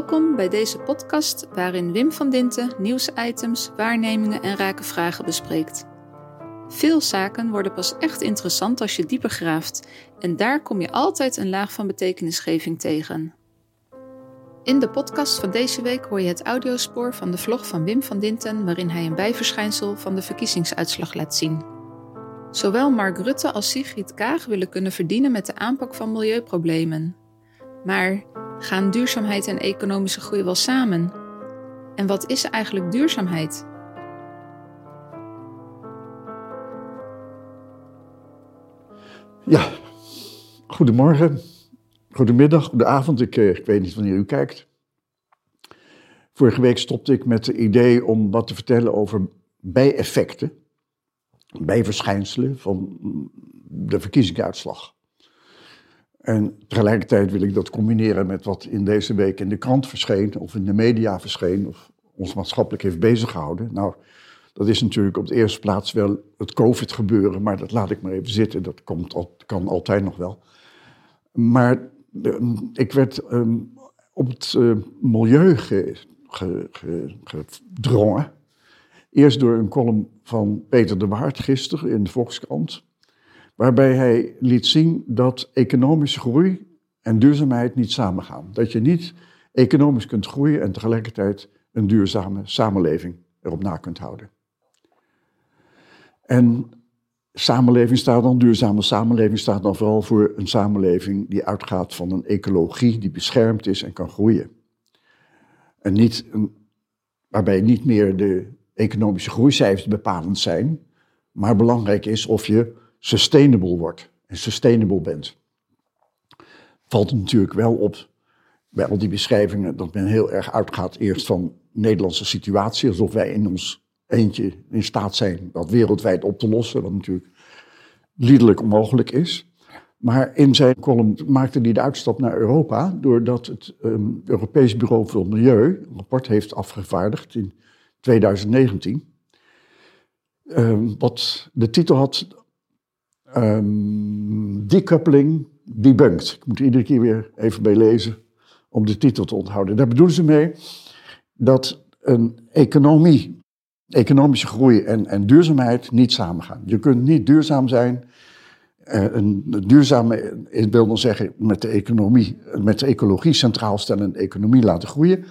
Welkom bij deze podcast waarin Wim van Dinten nieuwsitems, waarnemingen en rake vragen bespreekt. Veel zaken worden pas echt interessant als je dieper graaft en daar kom je altijd een laag van betekenisgeving tegen. In de podcast van deze week hoor je het audiospoor van de vlog van Wim van Dinten waarin hij een bijverschijnsel van de verkiezingsuitslag laat zien. Zowel Mark Rutte als Sigrid Kaag willen kunnen verdienen met de aanpak van milieuproblemen. Maar gaan duurzaamheid en economische groei wel samen? En wat is eigenlijk duurzaamheid? Ja, goedemorgen, goedemiddag, goedenavond. Ik, ik weet niet wanneer u kijkt. Vorige week stopte ik met het idee om wat te vertellen over bijeffecten, bijverschijnselen van de verkiezingsuitslag. En tegelijkertijd wil ik dat combineren met wat in deze week in de krant verscheen, of in de media verscheen, of ons maatschappelijk heeft beziggehouden. Nou, dat is natuurlijk op de eerste plaats wel het COVID-gebeuren, maar dat laat ik maar even zitten. Dat komt, kan altijd nog wel. Maar uh, ik werd um, op het uh, milieu ge, ge, ge, gedrongen. Eerst door een column van Peter de Waard gisteren in de Volkskrant. Waarbij hij liet zien dat economische groei en duurzaamheid niet samengaan. Dat je niet economisch kunt groeien en tegelijkertijd een duurzame samenleving erop na kunt houden. En samenleving staat dan, duurzame samenleving staat dan vooral voor een samenleving die uitgaat van een ecologie die beschermd is en kan groeien. En niet waarbij niet meer de economische groeicijfers bepalend zijn, maar belangrijk is of je sustainable wordt en sustainable bent. Valt natuurlijk wel op bij al die beschrijvingen dat men heel erg uitgaat eerst van Nederlandse situatie, alsof wij in ons eentje in staat zijn dat wereldwijd op te lossen, wat natuurlijk liederlijk onmogelijk is. Maar in zijn column maakte hij de uitstap naar Europa, doordat het um, Europees Bureau voor Milieu een rapport heeft afgevaardigd in 2019. Um, wat de titel had um, Decoupling Debunked. Ik moet er iedere keer weer even bij lezen om de titel te onthouden. Daar bedoelen ze mee dat een economie economische groei en, en duurzaamheid niet samengaan. Je kunt niet duurzaam zijn. Uh, een duurzame, ik wil dan zeggen, met de, economie, met de ecologie centraal stellen en economie laten groeien.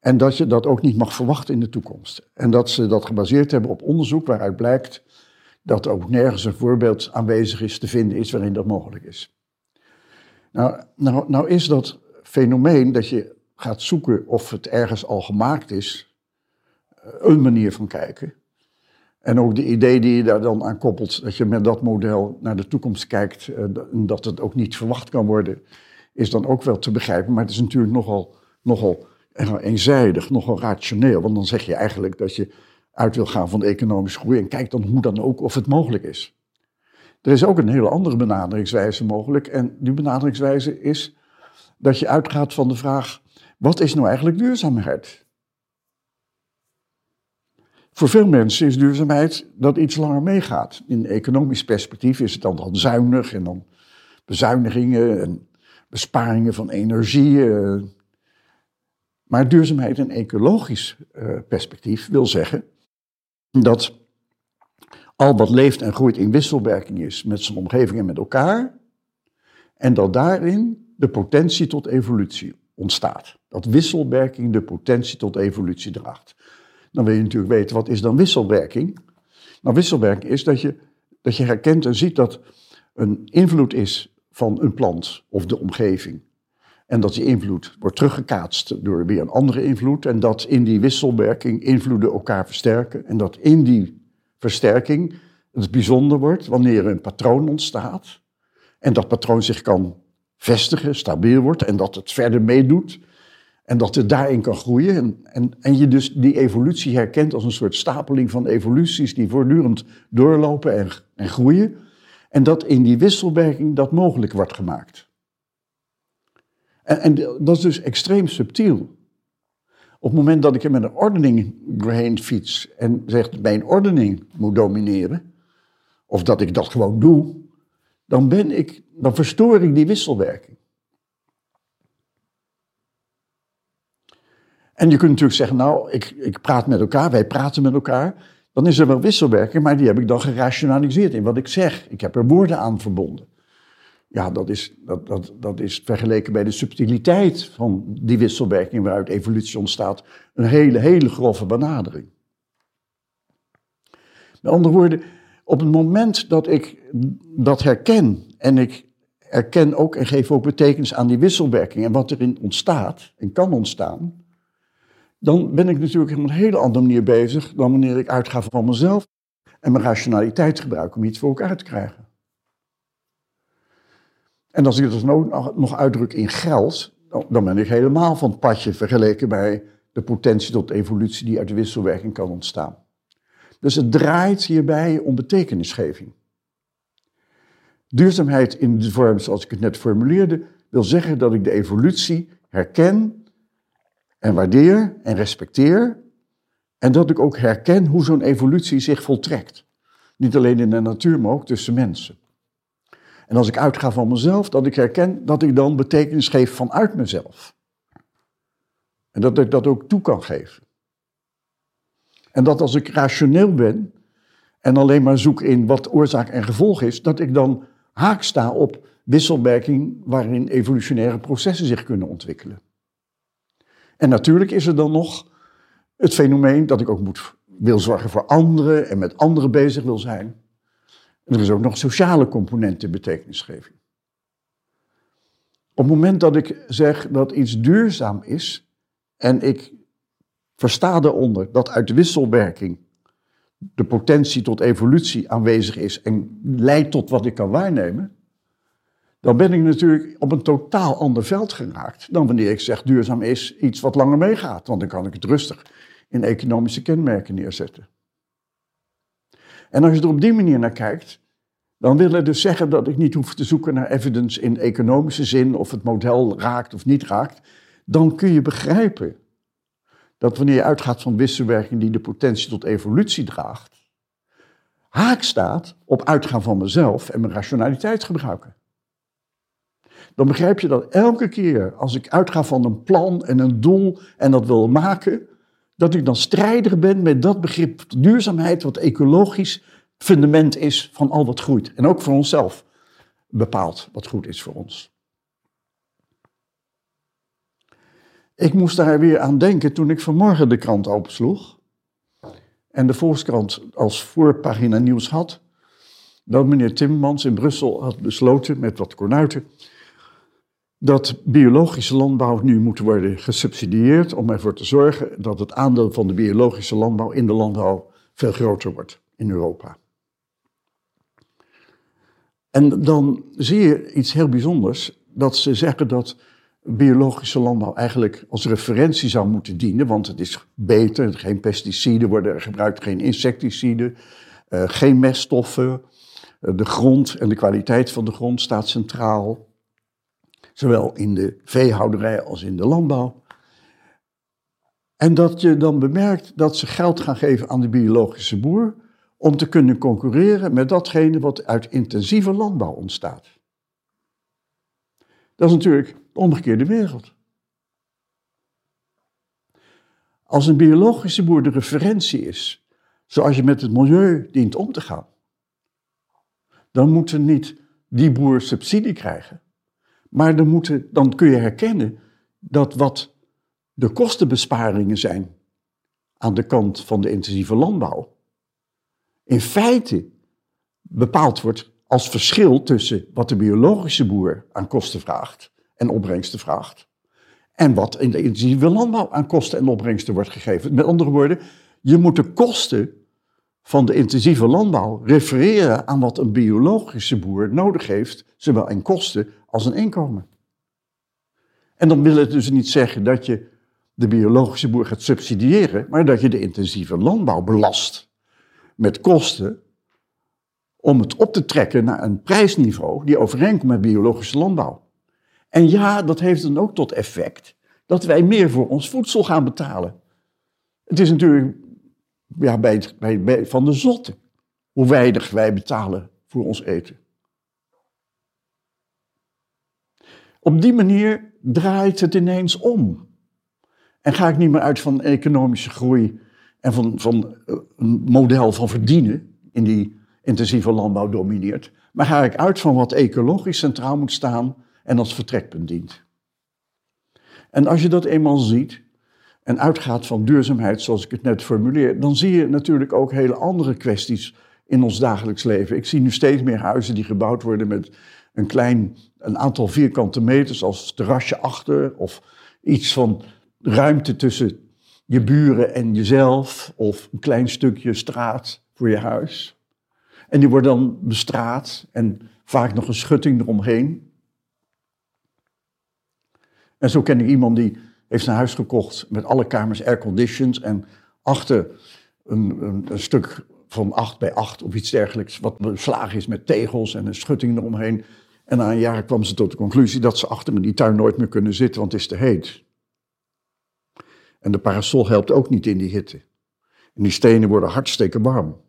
En dat je dat ook niet mag verwachten in de toekomst. En dat ze dat gebaseerd hebben op onderzoek waaruit blijkt dat ook nergens een voorbeeld aanwezig is te vinden is waarin dat mogelijk is. Nou, nou, nou is dat fenomeen dat je gaat zoeken of het ergens al gemaakt is, een manier van kijken. En ook de idee die je daar dan aan koppelt, dat je met dat model naar de toekomst kijkt eh, en dat het ook niet verwacht kan worden, is dan ook wel te begrijpen. Maar het is natuurlijk nogal, nogal eenzijdig, nogal rationeel. Want dan zeg je eigenlijk dat je uit wil gaan van economische groei en kijk dan hoe dan ook of het mogelijk is. Er is ook een hele andere benaderingswijze mogelijk. En die benaderingswijze is dat je uitgaat van de vraag: wat is nou eigenlijk duurzaamheid? Voor veel mensen is duurzaamheid dat iets langer meegaat. In economisch perspectief is het dan, dan zuinig en dan bezuinigingen en besparingen van energie. Eh. Maar duurzaamheid in ecologisch eh, perspectief wil zeggen dat al wat leeft en groeit in wisselwerking is met zijn omgeving en met elkaar. En dat daarin de potentie tot evolutie ontstaat. Dat wisselwerking de potentie tot evolutie draagt dan wil je natuurlijk weten, wat is dan wisselwerking? Nou, wisselwerking is dat je, dat je herkent en ziet dat een invloed is van een plant of de omgeving. En dat die invloed wordt teruggekaatst door weer een andere invloed. En dat in die wisselwerking invloeden elkaar versterken. En dat in die versterking het bijzonder wordt wanneer een patroon ontstaat. En dat patroon zich kan vestigen, stabiel wordt. En dat het verder meedoet en dat het daarin kan groeien. En, en, en je dus die evolutie herkent als een soort stapeling van evoluties die voortdurend doorlopen en, en groeien. En dat in die wisselwerking dat mogelijk wordt gemaakt. En, dat is dus extreem subtiel. Op het moment dat ik er met een ordening doorheen fiets en zeg mijn ordening moet domineren, of dat ik dat gewoon doe, dan, ben ik, verstoor ik die wisselwerking. En je kunt natuurlijk zeggen, nou, ik, ik praat met elkaar, wij praten met elkaar. Dan is er wel wisselwerking, maar die heb ik dan gerationaliseerd in wat ik zeg. Ik heb er woorden aan verbonden. Ja, dat is, dat, dat, dat is vergeleken bij de subtiliteit van die wisselwerking waaruit evolutie ontstaat, een hele, hele grove benadering. Met andere woorden, op het moment dat ik dat herken en ik erken ook en geef ook betekenis aan die wisselwerking en wat erin ontstaat en kan ontstaan, dan ben ik natuurlijk op een hele andere manier bezig dan wanneer ik uitga van mezelf en mijn rationaliteit gebruik om iets voor elkaar te krijgen. En als ik dat nog, nog uitdruk in geld, dan ben ik helemaal van het padje vergeleken bij de potentie tot evolutie die uit de wisselwerking kan ontstaan. Dus het draait hierbij om betekenisgeving. Duurzaamheid in de vorm zoals ik het net formuleerde, wil zeggen dat ik de evolutie herken en waardeer en respecteer. En dat ik ook herken hoe zo'n evolutie zich voltrekt. Niet alleen in de natuur, maar ook tussen mensen. En als ik uitga van mezelf, dat ik herken dat ik dan betekenis geef vanuit mezelf. En dat ik dat ook toe kan geven. En dat als ik rationeel ben en alleen maar zoek in wat oorzaak en gevolg is, dat ik dan haak sta op wisselwerking waarin evolutionaire processen zich kunnen ontwikkelen. En natuurlijk is er dan nog het fenomeen dat ik ook moet, wil zorgen voor anderen en met anderen bezig wil zijn. Er is ook nog een sociale component in betekenisgeving. Op het moment dat ik zeg dat iets duurzaam is en ik versta daaronder dat uit wisselwerking de potentie tot evolutie aanwezig is en leidt tot wat ik kan waarnemen, dan ben ik natuurlijk op een totaal ander veld geraakt dan wanneer ik zeg duurzaam is iets wat langer meegaat. Want dan kan ik het rustig in economische kenmerken neerzetten. En als je er op die manier naar kijkt, dan wil het dus zeggen dat ik niet hoef te zoeken naar evidence in economische zin of het model raakt of niet raakt. Dan kun je begrijpen dat wanneer je uitgaat van wisselwerking die de potentie tot evolutie draagt, haak staat op uitgaan van mezelf en mijn rationaliteit gebruiken. Dan begrijp je dat elke keer als ik uitga van een plan en een doel en dat wil maken, dat ik dan strijder ben met dat begrip duurzaamheid, wat ecologisch fundament is van al wat groeit. En ook voor onszelf bepaalt wat goed is voor ons. Ik moest daar weer aan denken toen ik vanmorgen de krant opensloeg. En de Volkskrant als voorpagina nieuws had. Dat meneer Timmermans in Brussel had besloten met wat kornuiten. Dat biologische landbouw nu moet worden gesubsidieerd om ervoor te zorgen dat het aandeel van de biologische landbouw in de landbouw veel groter wordt in Europa. En dan zie je iets heel bijzonders, dat ze zeggen dat biologische landbouw eigenlijk als referentie zou moeten dienen, want het is beter, geen pesticiden worden er gebruikt, geen insecticiden, uh, geen meststoffen, uh, de grond en de kwaliteit van de grond staat centraal, zowel in de veehouderij als in de landbouw. En dat je dan bemerkt dat ze geld gaan geven aan de biologische boer om te kunnen concurreren met datgene wat uit intensieve landbouw ontstaat. Dat is natuurlijk de omgekeerde wereld. Als een biologische boer de referentie is, zoals je met het milieu dient om te gaan, dan moet niet die boer subsidie krijgen, maar dan, moeten, dan kun je herkennen dat wat de kostenbesparingen zijn aan de kant van de intensieve landbouw, in feite bepaald wordt als verschil tussen wat de biologische boer aan kosten vraagt en opbrengsten vraagt. En wat in de intensieve landbouw aan kosten en opbrengsten wordt gegeven. Met andere woorden, je moet de kosten van de intensieve landbouw refereren aan wat een biologische boer nodig heeft, zowel in kosten als in inkomen. En dan wil het dus niet zeggen dat je de biologische boer gaat subsidiëren, maar dat je de intensieve landbouw belast met kosten om het op te trekken naar een prijsniveau die overeenkomt met biologische landbouw. En ja, dat heeft dan ook tot effect dat wij meer voor ons voedsel gaan betalen. Het is natuurlijk ja, bij, bij, van de zotte hoe weinig wij betalen voor ons eten. Op die manier draait het ineens om. En ga ik niet meer uit van economische groei en van, van eh, een model van verdienen in die intensieve landbouw domineert. Maar ga ik uit van wat ecologisch centraal moet staan en als vertrekpunt dient. En als je dat eenmaal ziet en uitgaat van duurzaamheid zoals ik het net formuleer, dan zie je natuurlijk ook hele andere kwesties in ons dagelijks leven. Ik zie nu steeds meer huizen die gebouwd worden met een klein een aantal vierkante meters als terrasje achter of iets van ruimte tussen je buren en jezelf of een klein stukje straat voor je huis. En die wordt dan bestraat en vaak nog een schutting eromheen. En zo ken ik iemand die heeft een huis gekocht met alle kamers airconditioned en achter een, een, stuk van 8 bij 8 of iets dergelijks, wat beslagen is met tegels en een schutting eromheen. En na een jaar kwam ze tot de conclusie dat ze achter in die tuin nooit meer kunnen zitten, want het is te heet. En de parasol helpt ook niet in die hitte. En die stenen worden hartstikke warm.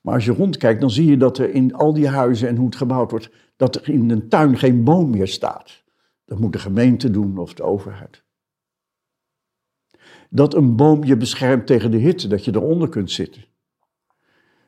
Maar als je rondkijkt, dan zie je dat er in al die huizen en hoe het gebouwd wordt, dat er in een tuin geen boom meer staat. Dat moet de gemeente doen of de overheid. Dat een boom je beschermt tegen de hitte, dat je eronder kunt zitten.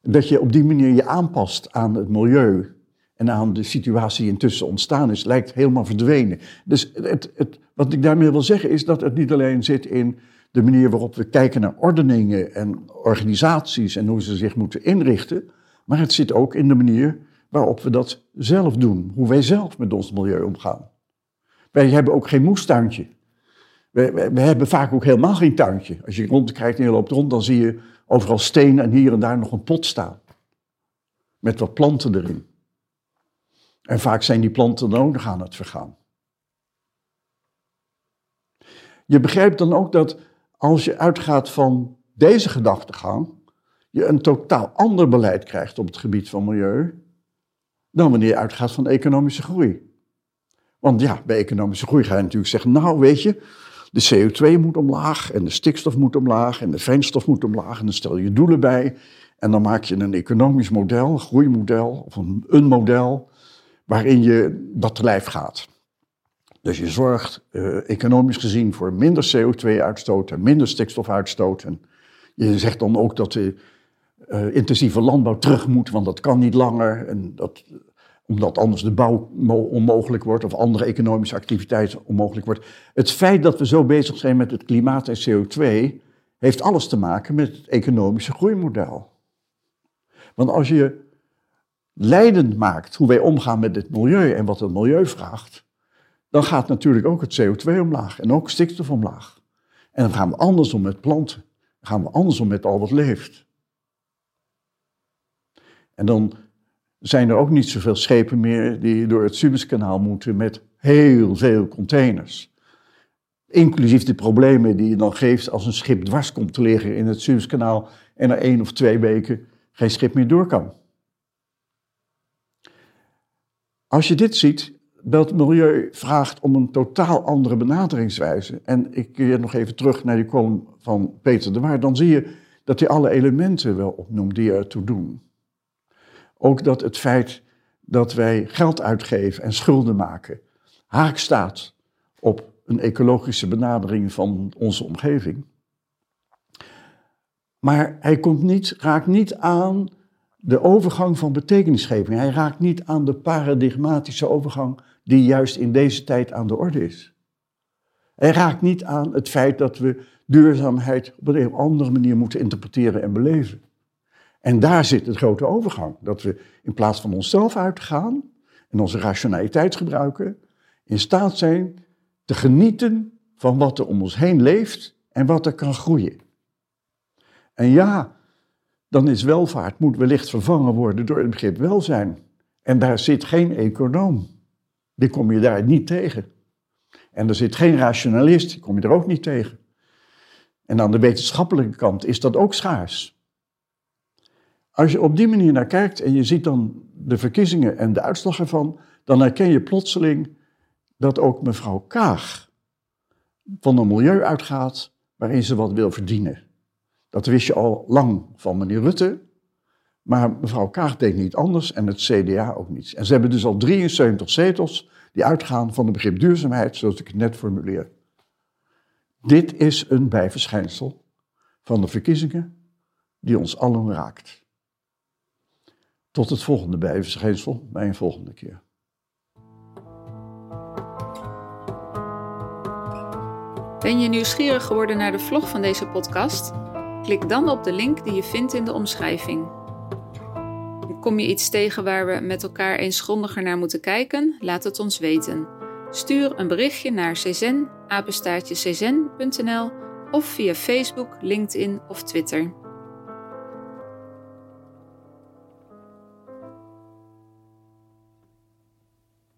Dat je op die manier je aanpast aan het milieu en aan de situatie intussen ontstaan is, lijkt helemaal verdwenen. Dus het, het, wat ik daarmee wil zeggen is dat het niet alleen zit in de manier waarop we kijken naar ordeningen en organisaties en hoe ze zich moeten inrichten, maar het zit ook in de manier waarop we dat zelf doen, hoe wij zelf met ons milieu omgaan. Wij hebben ook geen moestuintje. We, we, we hebben vaak ook helemaal geen tuintje. Als je rondkijkt en je loopt rond, dan zie je overal stenen en hier en daar nog een pot staan. Met wat planten erin. En vaak zijn die planten dan ook nog aan het vergaan. Je begrijpt dan ook dat als je uitgaat van deze gedachtegang, je een totaal ander beleid krijgt op het gebied van milieu dan wanneer je uitgaat van economische groei. Want ja, bij economische groei ga je natuurlijk zeggen, nou weet je, de CO2 moet omlaag en de stikstof moet omlaag en de fijnstof moet omlaag en dan stel je doelen bij en dan maak je een economisch model, een groeimodel of een, een model waarin je dat te lijf gaat. Dus je zorgt uh, economisch gezien voor minder CO2-uitstoot en minder stikstofuitstoot. En je zegt dan ook dat de uh, intensieve landbouw terug moet, want dat kan niet langer. En dat, omdat anders de bouw onmogelijk wordt of andere economische activiteit onmogelijk wordt. Het feit dat we zo bezig zijn met het klimaat en CO2 heeft alles te maken met het economische groeimodel. Want als je leidend maakt hoe wij omgaan met het milieu en wat het milieu vraagt, dan gaat natuurlijk ook het CO2 omlaag en ook stikstof omlaag. En dan gaan we anders om met planten. Dan gaan we anders om met al wat leeft. En dan zijn er ook niet zoveel schepen meer die door het Suezkanaal moeten met heel veel containers. Inclusief de problemen die je dan geeft als een schip dwars komt te liggen in het Suezkanaal en er één of twee weken geen schip meer door kan. Als je dit ziet, dat milieu vraagt om een totaal andere benaderingswijze. En ik keer nog even terug naar die column van Peter de Waard. Dan zie je dat hij alle elementen wel opnoemt die ertoe doen. Ook dat het feit dat wij geld uitgeven en schulden maken haak staat op een ecologische benadering van onze omgeving. Maar hij komt niet, raakt niet aan de overgang van betekenisgeving. Hij raakt niet aan de paradigmatische overgang die juist in deze tijd aan de orde is. Hij raakt niet aan het feit dat we duurzaamheid op een andere manier moeten interpreteren en beleven. En daar zit de grote overgang. Dat we in plaats van onszelf uitgaan en onze rationaliteit gebruiken, in staat zijn te genieten van wat er om ons heen leeft en wat er kan groeien. En ja, dan is welvaart, moet wellicht vervangen worden door het begrip welzijn. En daar zit geen econoom. Die kom je daar niet tegen. En er zit geen rationalist, die kom je er ook niet tegen. En aan de wetenschappelijke kant is dat ook schaars. Als je op die manier naar kijkt en je ziet dan de verkiezingen en de uitslag ervan, dan herken je plotseling dat ook mevrouw Kaag van een milieu uitgaat waarin ze wat wil verdienen. Dat wist je al lang van meneer Rutte. Maar mevrouw Kaag deed niet anders en het CDA ook niet. En ze hebben dus al 73 zetels die uitgaan van het begrip duurzaamheid, zoals ik het net formuleer. Dit is een bijverschijnsel van de verkiezingen die ons allen raakt. Tot het volgende bijverschijnsel bij een volgende keer. Ben je nieuwsgierig geworden naar de vlog van deze podcast? Klik dan op de link die je vindt in de omschrijving. Kom je iets tegen waar we met elkaar eens grondiger naar moeten kijken? Laat het ons weten. Stuur een berichtje naar czen, of via Facebook, LinkedIn of Twitter.